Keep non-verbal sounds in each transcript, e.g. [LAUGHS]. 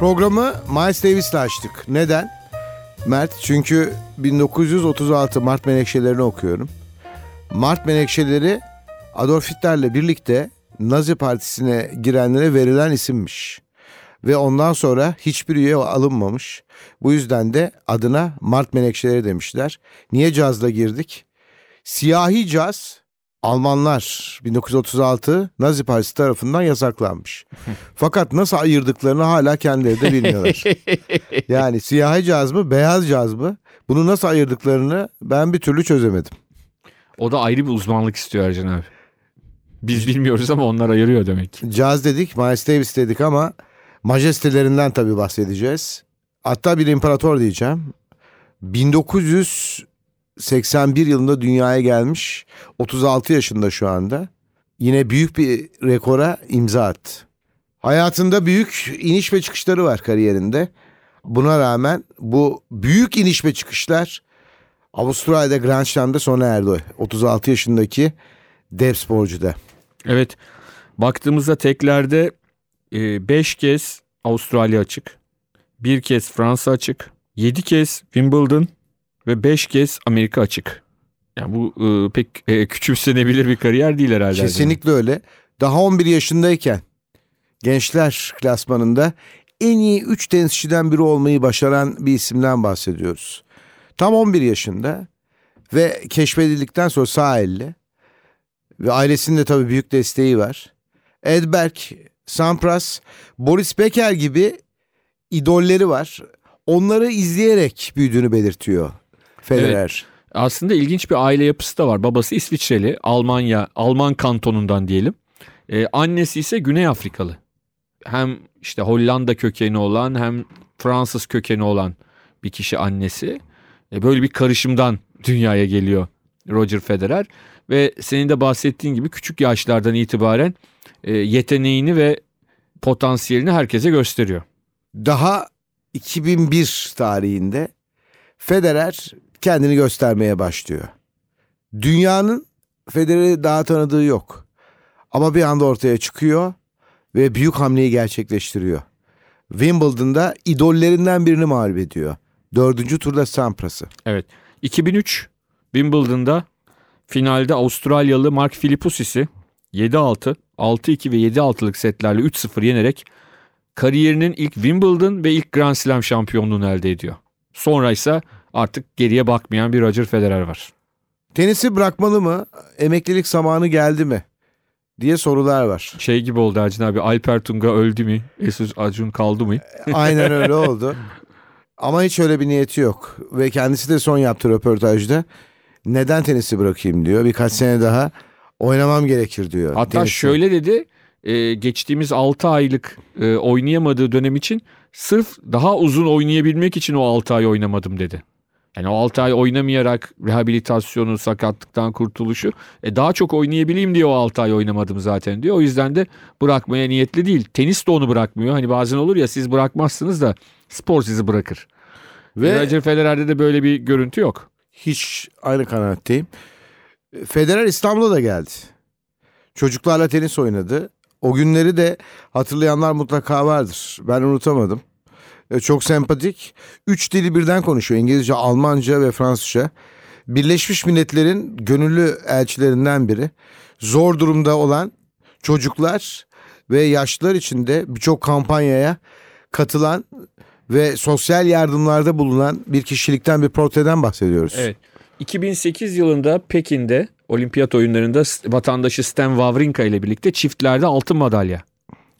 Programı Miles Davis'le açtık. Neden? Mert çünkü 1936 Mart Menekşelerini okuyorum. Mart Menekşeleri Adolf Hitler'le birlikte Nazi Partisi'ne girenlere verilen isimmiş. Ve ondan sonra hiçbir üye alınmamış. Bu yüzden de adına Mart Menekşeleri demişler. Niye cazla girdik? Siyahi caz Almanlar 1936 Nazi Partisi tarafından yasaklanmış. [LAUGHS] Fakat nasıl ayırdıklarını hala kendileri de bilmiyorlar. [LAUGHS] yani siyahi caz mı beyaz caz mı bunu nasıl ayırdıklarını ben bir türlü çözemedim. O da ayrı bir uzmanlık istiyor Ercan abi. Biz bilmiyoruz ama onlar ayırıyor demek. Caz dedik, Miles Davis dedik ama majestelerinden tabii bahsedeceğiz. Hatta bir imparator diyeceğim. 1900 81 yılında dünyaya gelmiş. 36 yaşında şu anda. Yine büyük bir rekora imza attı. Hayatında büyük iniş ve çıkışları var kariyerinde. Buna rağmen bu büyük iniş ve çıkışlar Avustralya'da Grand Slam'da sona erdi. 36 yaşındaki dev sporcuda. Evet. Baktığımızda teklerde 5 e, kez Avustralya açık. Bir kez Fransa açık. 7 kez Wimbledon ve 5 kez Amerika açık. Yani bu e, pek e, küçümsenebilir bir kariyer değil herhalde. Kesinlikle öyle. Daha 11 yaşındayken gençler klasmanında en iyi 3 tenisçiden biri olmayı başaran bir isimden bahsediyoruz. Tam 11 yaşında ve keşfedildikten sonra sağ elle ve ailesinin de tabii büyük desteği var. Edberg, Sampras, Boris Becker gibi idolleri var. Onları izleyerek büyüdüğünü belirtiyor. Federer. Evet. Aslında ilginç bir aile yapısı da var. Babası İsviçreli, Almanya, Alman kantonundan diyelim. Ee, annesi ise Güney Afrikalı. Hem işte Hollanda kökeni olan hem Fransız kökeni olan bir kişi annesi. Ee, böyle bir karışımdan [LAUGHS] dünyaya geliyor Roger Federer. Ve senin de bahsettiğin gibi küçük yaşlardan itibaren e, yeteneğini ve potansiyelini herkese gösteriyor. Daha 2001 tarihinde Federer kendini göstermeye başlıyor. Dünyanın Federer'i daha tanıdığı yok. Ama bir anda ortaya çıkıyor ve büyük hamleyi gerçekleştiriyor. Wimbledon'da idollerinden birini mağlup ediyor. Dördüncü turda Sampras'ı. Evet. 2003 Wimbledon'da finalde Avustralyalı Mark Philippusis'i 7-6, 6-2 ve 7-6'lık setlerle 3-0 yenerek kariyerinin ilk Wimbledon ve ilk Grand Slam şampiyonluğunu elde ediyor. Sonra ise artık geriye bakmayan bir Roger Federer var. Tenisi bırakmalı mı? Emeklilik zamanı geldi mi? diye sorular var. [LAUGHS] Şey gibi oldu Acun abi Alper Tunga öldü mü? Esus Acun kaldı mı? [LAUGHS] Aynen öyle oldu. Ama hiç öyle bir niyeti yok. Ve kendisi de son yaptığı röportajda neden tenisi bırakayım diyor. Birkaç sene daha oynamam gerekir diyor. Hatta tenisi. şöyle dedi e, geçtiğimiz 6 aylık e, oynayamadığı dönem için sırf daha uzun oynayabilmek için o 6 ay oynamadım dedi. Yani o 6 ay oynamayarak rehabilitasyonu, sakatlıktan kurtuluşu. E daha çok oynayabileyim diye o 6 ay oynamadım zaten diyor. O yüzden de bırakmaya niyetli değil. Tenis de onu bırakmıyor. Hani bazen olur ya siz bırakmazsınız da spor sizi bırakır. Ve Roger Federer'de de böyle bir görüntü yok. hiç aynı kanaatteyim. Federer İstanbul'a da geldi. Çocuklarla tenis oynadı. O günleri de hatırlayanlar mutlaka vardır. Ben unutamadım. E, Çok sempatik. Üç dili birden konuşuyor. İngilizce, Almanca ve Fransızca. Birleşmiş Milletler'in gönüllü elçilerinden biri. Zor durumda olan çocuklar ve yaşlılar için de birçok kampanyaya katılan ve sosyal yardımlarda bulunan bir kişilikten bir portreden bahsediyoruz. Evet. 2008 yılında Pekin'de olimpiyat oyunlarında vatandaşı Stan Wawrinka ile birlikte çiftlerde altın madalya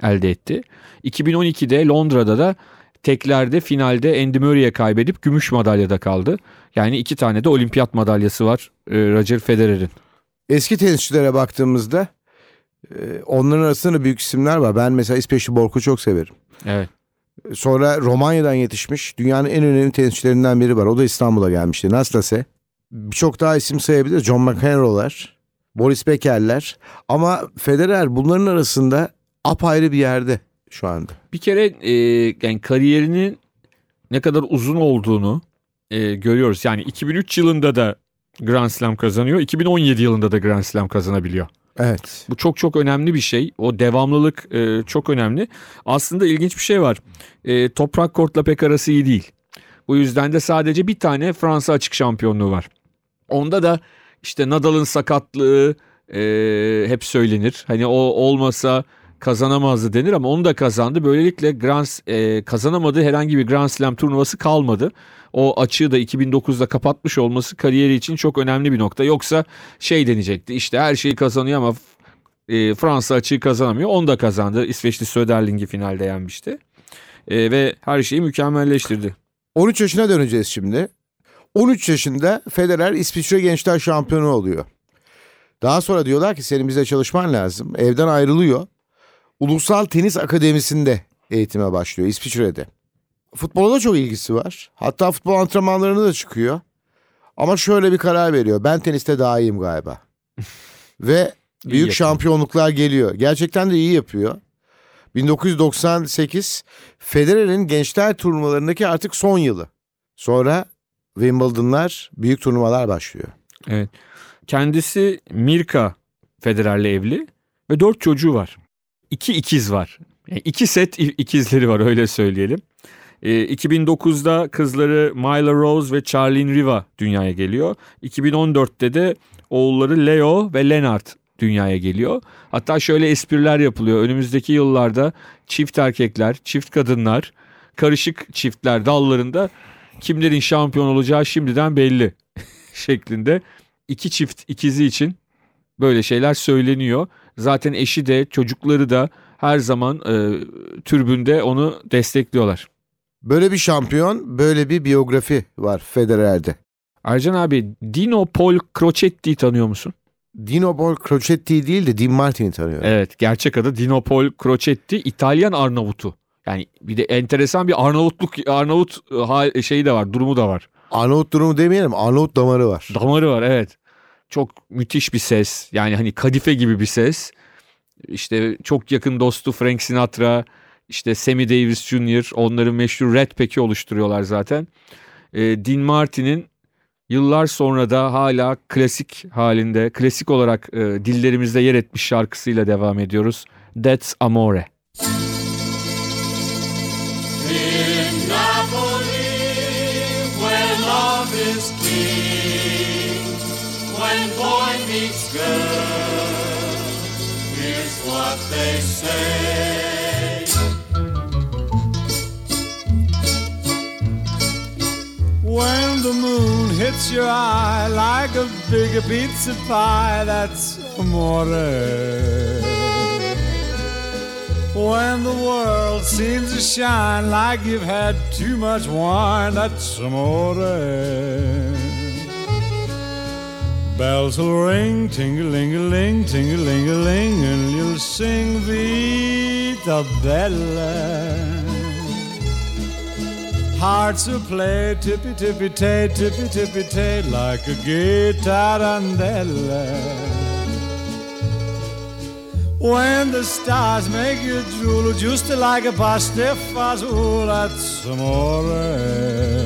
elde etti. 2012'de Londra'da da teklerde finalde Andy Murray'e kaybedip gümüş madalyada kaldı. Yani iki tane de olimpiyat madalyası var e, Roger Federer'in. Eski tenisçilere baktığımızda e, onların arasında da büyük isimler var. Ben mesela İsveçli Bork'u çok severim. Evet. Sonra Romanya'dan yetişmiş dünyanın en önemli tenisçilerinden biri var. O da İstanbul'a gelmişti. Nastase. Birçok daha isim sayabiliriz. John McEnroe'lar, Boris Beker'ler. Ama Federer bunların arasında apayrı bir yerde şu anda. Bir kere e, yani kariyerinin ne kadar uzun olduğunu e, görüyoruz. Yani 2003 yılında da Grand Slam kazanıyor. 2017 yılında da Grand Slam kazanabiliyor. Evet. Bu çok çok önemli bir şey. O devamlılık e, çok önemli. Aslında ilginç bir şey var. E, toprak kortla pek arası iyi değil. Bu yüzden de sadece bir tane Fransa açık şampiyonluğu var. Onda da işte Nadal'ın sakatlığı e, hep söylenir. Hani o olmasa kazanamazdı denir ama onu da kazandı. Böylelikle Grand e, kazanamadığı herhangi bir Grand Slam turnuvası kalmadı. O açığı da 2009'da kapatmış olması kariyeri için çok önemli bir nokta. Yoksa şey denecekti işte her şeyi kazanıyor ama e, Fransa açığı kazanamıyor. Onu da kazandı. İsveçli Söderling'i finalde yenmişti. E, ve her şeyi mükemmelleştirdi. 13 yaşına döneceğiz şimdi. 13 yaşında Federer İsviçre Gençler Şampiyonu oluyor. Daha sonra diyorlar ki senin bize çalışman lazım. Evden ayrılıyor. Ulusal Tenis Akademisi'nde eğitime başlıyor İsviçre'de. Futbola da çok ilgisi var. Hatta futbol antrenmanlarına da çıkıyor. Ama şöyle bir karar veriyor. Ben teniste daha iyiyim galiba. [LAUGHS] Ve büyük yapıyor. şampiyonluklar geliyor. Gerçekten de iyi yapıyor. 1998 Federer'in gençler turnuvalarındaki artık son yılı. Sonra Wimbledon'lar, büyük turnuvalar başlıyor. Evet. Kendisi Mirka Federer'le evli ve dört çocuğu var. İki ikiz var. Yani iki set ikizleri var öyle söyleyelim. Ee, 2009'da kızları Myla Rose ve Charlene Riva dünyaya geliyor. 2014'te de oğulları Leo ve Leonard dünyaya geliyor. Hatta şöyle espriler yapılıyor. Önümüzdeki yıllarda çift erkekler, çift kadınlar, karışık çiftler dallarında kimlerin şampiyon olacağı şimdiden belli [LAUGHS] şeklinde iki çift ikizi için böyle şeyler söyleniyor. Zaten eşi de çocukları da her zaman e, türbünde onu destekliyorlar. Böyle bir şampiyon, böyle bir biyografi var Federer'de. Ercan abi Dino Paul Crocetti'yi tanıyor musun? Dino Paul Crocetti değil de Dean Martin'i tanıyor. Evet gerçek adı Dino Paul Crocetti İtalyan Arnavut'u. Yani bir de enteresan bir Arnavutluk Arnavut e, şeyi de var durumu da var. Arnavut durumu demeyelim, Arnavut damarı var. Damarı var evet. Çok müthiş bir ses. Yani hani kadife gibi bir ses. İşte çok yakın dostu Frank Sinatra, işte Sammy Davis Jr. onların meşhur Red Pack'i oluşturuyorlar zaten. Ee, Dean Martin'in yıllar sonra da hala klasik halinde, klasik olarak e, dillerimizde yer etmiş şarkısıyla devam ediyoruz. That's Amore. In Napoli, where love is king, when boy meets girl, here's what they say. When the moon hits your eye like a big pizza pie, that's amore. When the world seems to shine like you've had too much wine, that's amore. Bells will ring, ting-a-ling-a-ling, ting-a-ling-a-ling, and you'll sing Vita Bella. Hearts will play tippy tippy tay, tippy tippy tay, like a guitar When the stars make you drool, just like a pasta fazool, that's amore.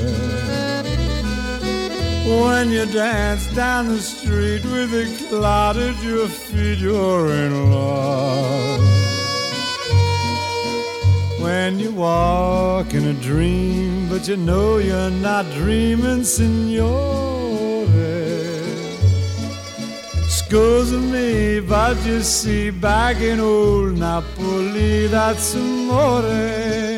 When you dance down the street with a cloud at your feet, you're in love. When you walk in a dream, but you know you're not dreaming, signore. Excuse me, but you see, back in old Napoli, that's amore.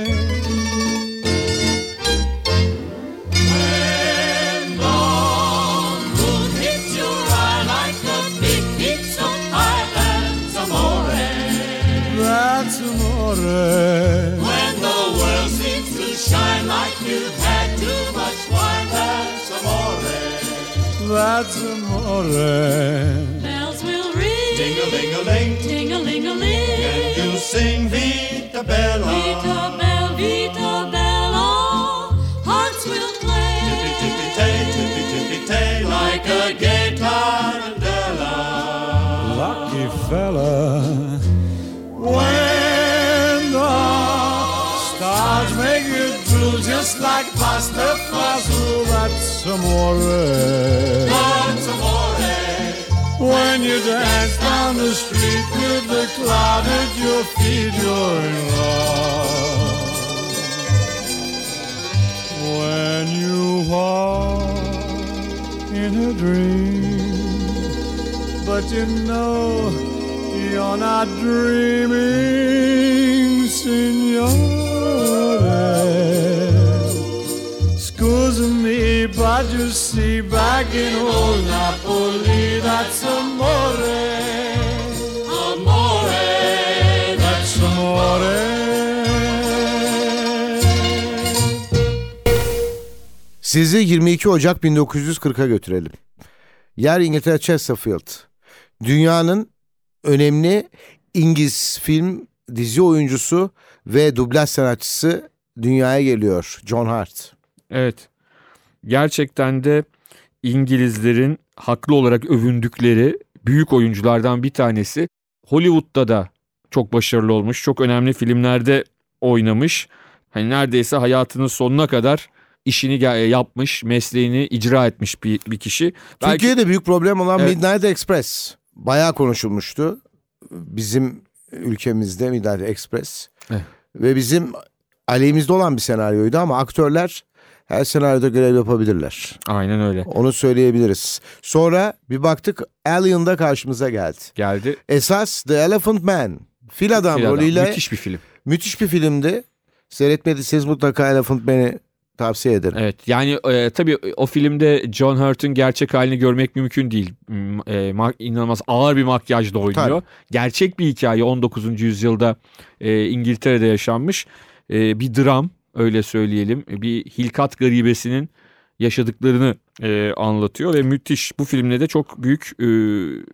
that's amore. Bells will ring, ding a ling a ling, ding a ling a ling, and you sing Vita Bella, Vita Bella, Vita Bella. Just like pasta fazool, that's amore. That's amore. When you dance down the street with the cloud at your feet, you're in love. When you walk in a dream, but you know you're not dreaming, signore. Scusa me, but you see, back in old Napoli, that's amore. Amore. That's amore. Sizi 22 Ocak 1940'a götürelim. Yer İngiltere Chesterfield. Dünyanın önemli İngiliz film, dizi oyuncusu ve dublaj sanatçısı dünyaya geliyor. John Hart. Evet. Gerçekten de İngilizlerin haklı olarak övündükleri büyük oyunculardan bir tanesi. Hollywood'da da çok başarılı olmuş. Çok önemli filmlerde oynamış. Hani neredeyse hayatının sonuna kadar işini yapmış, mesleğini icra etmiş bir, bir kişi. Belki Türkiye'de büyük problem olan Evet. Midnight Express. Bayağı konuşulmuştu. Bizim ülkemizde Midnight Express. Evet. Ve bizim aleyhimizde olan bir senaryoydu ama aktörler her senaryoda görev yapabilirler. aynen öyle Onu söyleyebiliriz. Sonra bir baktık Alien'da karşımıza geldi. geldi. Esas The Elephant Man. Fil adam adam. rolüyle müthiş. Müthiş bir film. bir filmdi. Seyretmediyseniz mutlaka Elephant Man'i tavsiye ederim. Evet yani e, tabii o filmde John Hurt'un gerçek halini görmek mümkün değil. E, ma- inanılmaz ağır bir makyajla oynuyor. Tabii. Gerçek bir hikaye 19. yüzyılda e, İngiltere'de yaşanmış e, bir dram öyle söyleyelim. Bir hilkat garibesinin yaşadıklarını e, anlatıyor ve müthiş. Bu filmle de çok büyük e,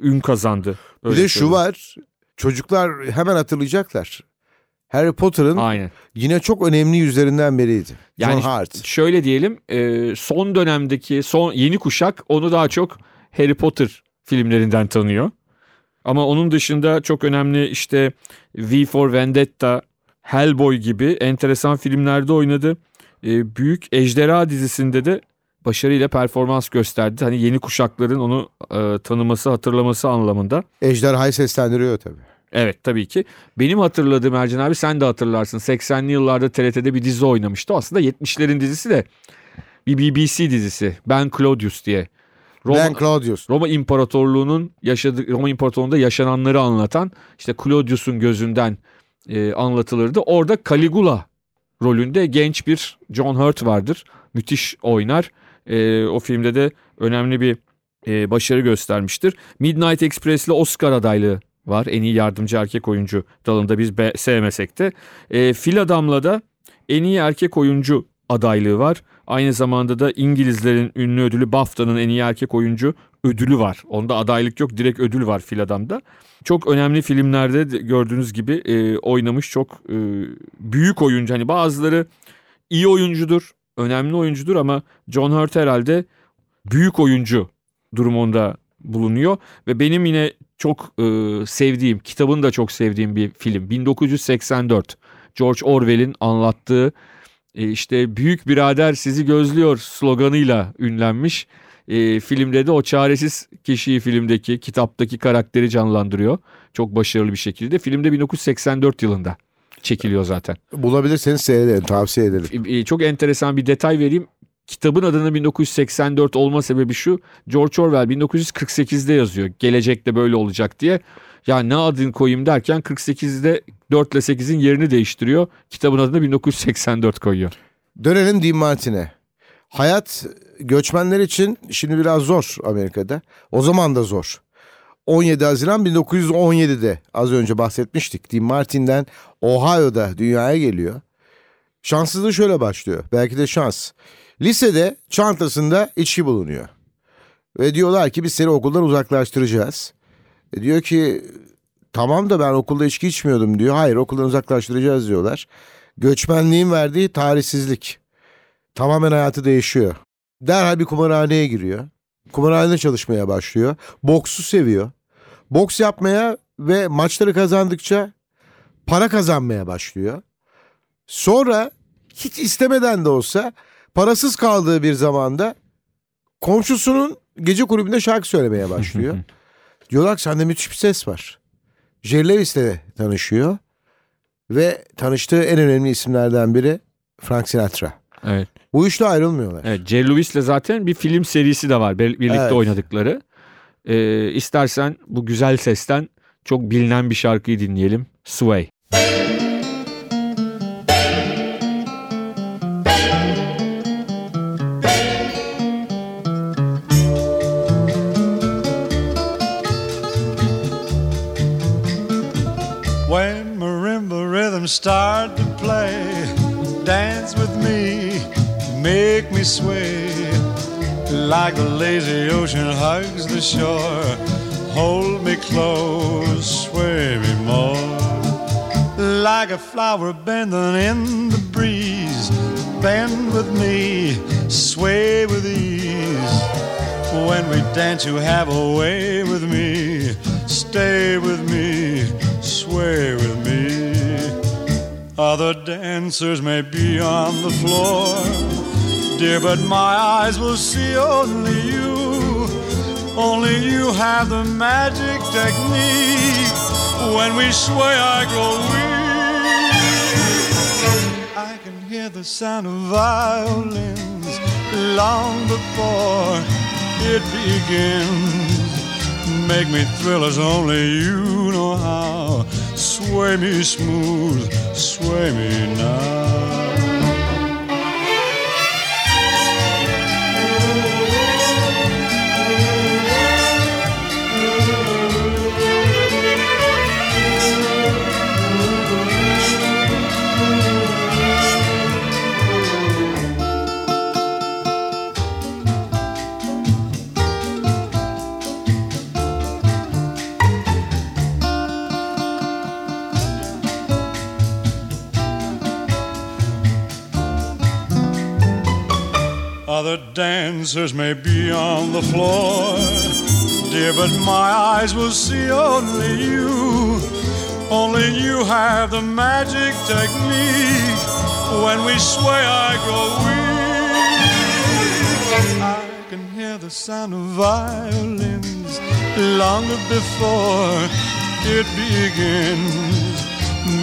ün kazandı. Bir Öyle de şu söyleyeyim. var. Çocuklar hemen hatırlayacaklar. Harry Potter'ın Aynen. yine çok önemli yüzlerinden biriydi. Yani John Hart. Şöyle diyelim e, son dönemdeki son yeni kuşak onu daha çok Harry Potter filmlerinden tanıyor. Ama onun dışında çok önemli işte V for Vendetta, Hellboy gibi enteresan filmlerde oynadı. E, Büyük Ejderha dizisinde de başarıyla performans gösterdi. Hani yeni kuşakların onu e, tanıması, hatırlaması anlamında. Ejderhayı seslendiriyor tabii. Evet tabii ki. Benim hatırladığım Ercan abi sen de hatırlarsın. 80'li yıllarda TRT'de bir dizi oynamıştı. Aslında 70'lerin dizisi de bir BBC dizisi. Ben Claudius diye. Roma, Ben Claudius. Roma İmparatorluğu'nun yaşadığı Roma İmparatorluğu'nda yaşananları anlatan işte Claudius'un gözünden e, anlatılırdı. Orada Caligula rolünde genç bir John Hurt vardır. Müthiş oynar. E, o filmde de önemli bir e, başarı göstermiştir. Midnight Express'le Oscar adaylığı var. En iyi yardımcı erkek oyuncu dalında biz be- sevmesek de. E, Fil Adam'la da en iyi erkek oyuncu adaylığı var. Aynı zamanda da İngilizlerin ünlü ödülü BAFTA'nın en iyi erkek oyuncu ödülü var. Onda adaylık yok direkt ödül var Fil Adam'da. Çok önemli filmlerde de gördüğünüz gibi e, oynamış çok e, büyük oyuncu. Hani bazıları iyi oyuncudur önemli oyuncudur ama John Hurt herhalde büyük oyuncu durumunda bulunuyor ve benim yine çok e, sevdiğim, kitabını da çok sevdiğim bir film. 1984. George Orwell'in anlattığı e, işte büyük birader sizi gözlüyor sloganıyla ünlenmiş. E, filmde de o çaresiz kişiyi filmdeki kitaptaki karakteri canlandırıyor. Çok başarılı bir şekilde. Filmde 1984 yılında çekiliyor zaten. Bulabilirseniz seyredelim tavsiye ederim. E, çok enteresan bir detay vereyim. Kitabın adının 1984 olma sebebi şu. George Orwell 1948'de yazıyor. Gelecekte böyle olacak diye. Ya ne adını koyayım derken 48'de 4 ile 8'in yerini değiştiriyor. Kitabın adını 1984 koyuyor. Dönelim Dean Martin'e. Hayat göçmenler için şimdi biraz zor Amerika'da. O zaman da zor. 17 Haziran 1917'de az önce bahsetmiştik. Dean Martin'den Ohio'da dünyaya geliyor. Şanssızlığı şöyle başlıyor. Belki de şans. Lisede çantasında içki bulunuyor. Ve diyorlar ki biz seni okuldan uzaklaştıracağız. E diyor ki tamam da ben okulda içki içmiyordum diyor. Hayır okuldan uzaklaştıracağız diyorlar. Göçmenliğin verdiği tarihsizlik. Tamamen hayatı değişiyor. Derhal bir kumarhaneye giriyor. Kumarhanede çalışmaya başlıyor. Boksu seviyor. Boks yapmaya ve maçları kazandıkça para kazanmaya başlıyor. Sonra hiç istemeden de olsa parasız kaldığı bir zamanda komşusunun gece kulübünde şarkı söylemeye başlıyor. [LAUGHS] Diyorlar ki sende müthiş bir ses var. Jerry Lewis'le tanışıyor. Ve tanıştığı en önemli isimlerden biri Frank Sinatra. Evet. Bu üçlü ayrılmıyorlar. Evet, Jerry Lewis'le zaten bir film serisi de var bir- birlikte Evet. oynadıkları. Ee, istersen bu güzel sesten çok bilinen bir şarkıyı dinleyelim. Sway. When start to play, dance with me, make me sway. Like the lazy ocean hugs the shore, hold me close, sway me more. Like a flower bending in the breeze, bend with me, sway with ease. When we dance, you have a way with me. Stay with me, sway with. Other dancers may be on the floor, dear, but my eyes will see only you. Only you have the magic technique. When we sway, I grow weak. I can hear the sound of violins long before it begins. Make me thrill as only you know how. Sway me smooth, sway me now. Dancers may be on the floor, dear, but my eyes will see only you. Only you have the magic technique. When we sway, I go weak. I can hear the sound of violins longer before it begins.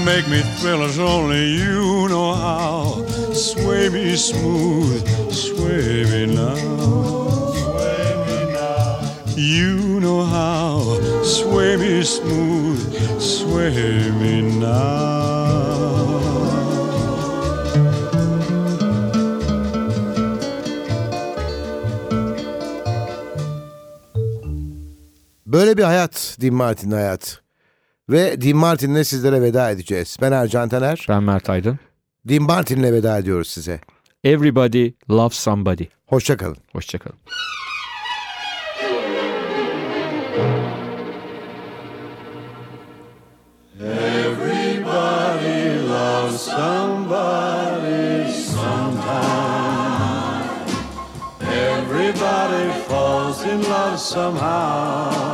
Make me thrill as only you know how. Sway me smooth, sway me now. Sway me now. You know how. Sway me smooth, sway me now. Böyle bir hayat Dean Martin'in hayat. Ve Dean Martin'le sizlere veda edeceğiz. Ben Ercan Taner. Ben Mert Aydın. Dean Martin'le veda ediyoruz size. Everybody loves somebody. Hoşçakalın. Hoşçakalın. Everybody loves somebody sometime. Everybody falls in love somehow.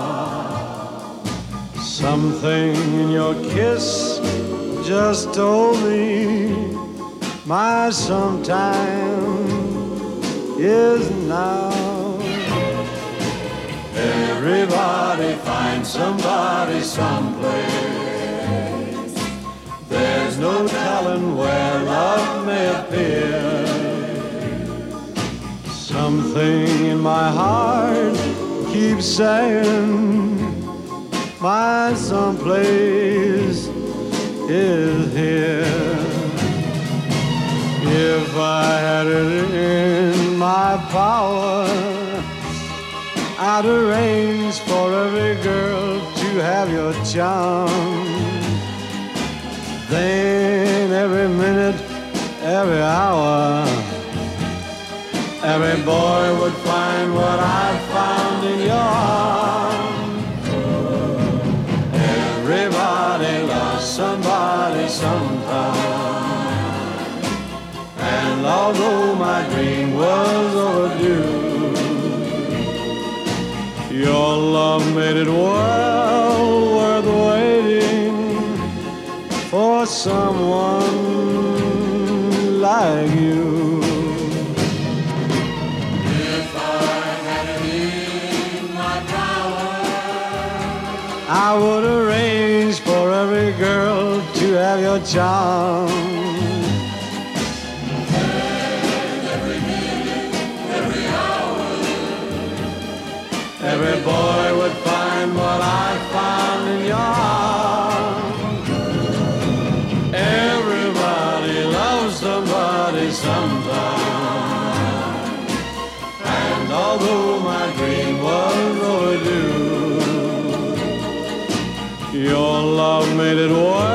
Something in your kiss just told me my sometime is now. Everybody finds somebody someplace. There's no telling where love may appear. Something in my heart keeps saying my someplace is here. If I had it in my power, I'd arrange for every girl to have your charm. Then every minute, every hour, every boy would find what I somebody sometime. And although my dream was overdue, your love made it well worth waiting for someone like you. I would have your charm. Every boy would find what I found in your arms. Everybody loves somebody sometime. And although my dream was overdue, your love made it well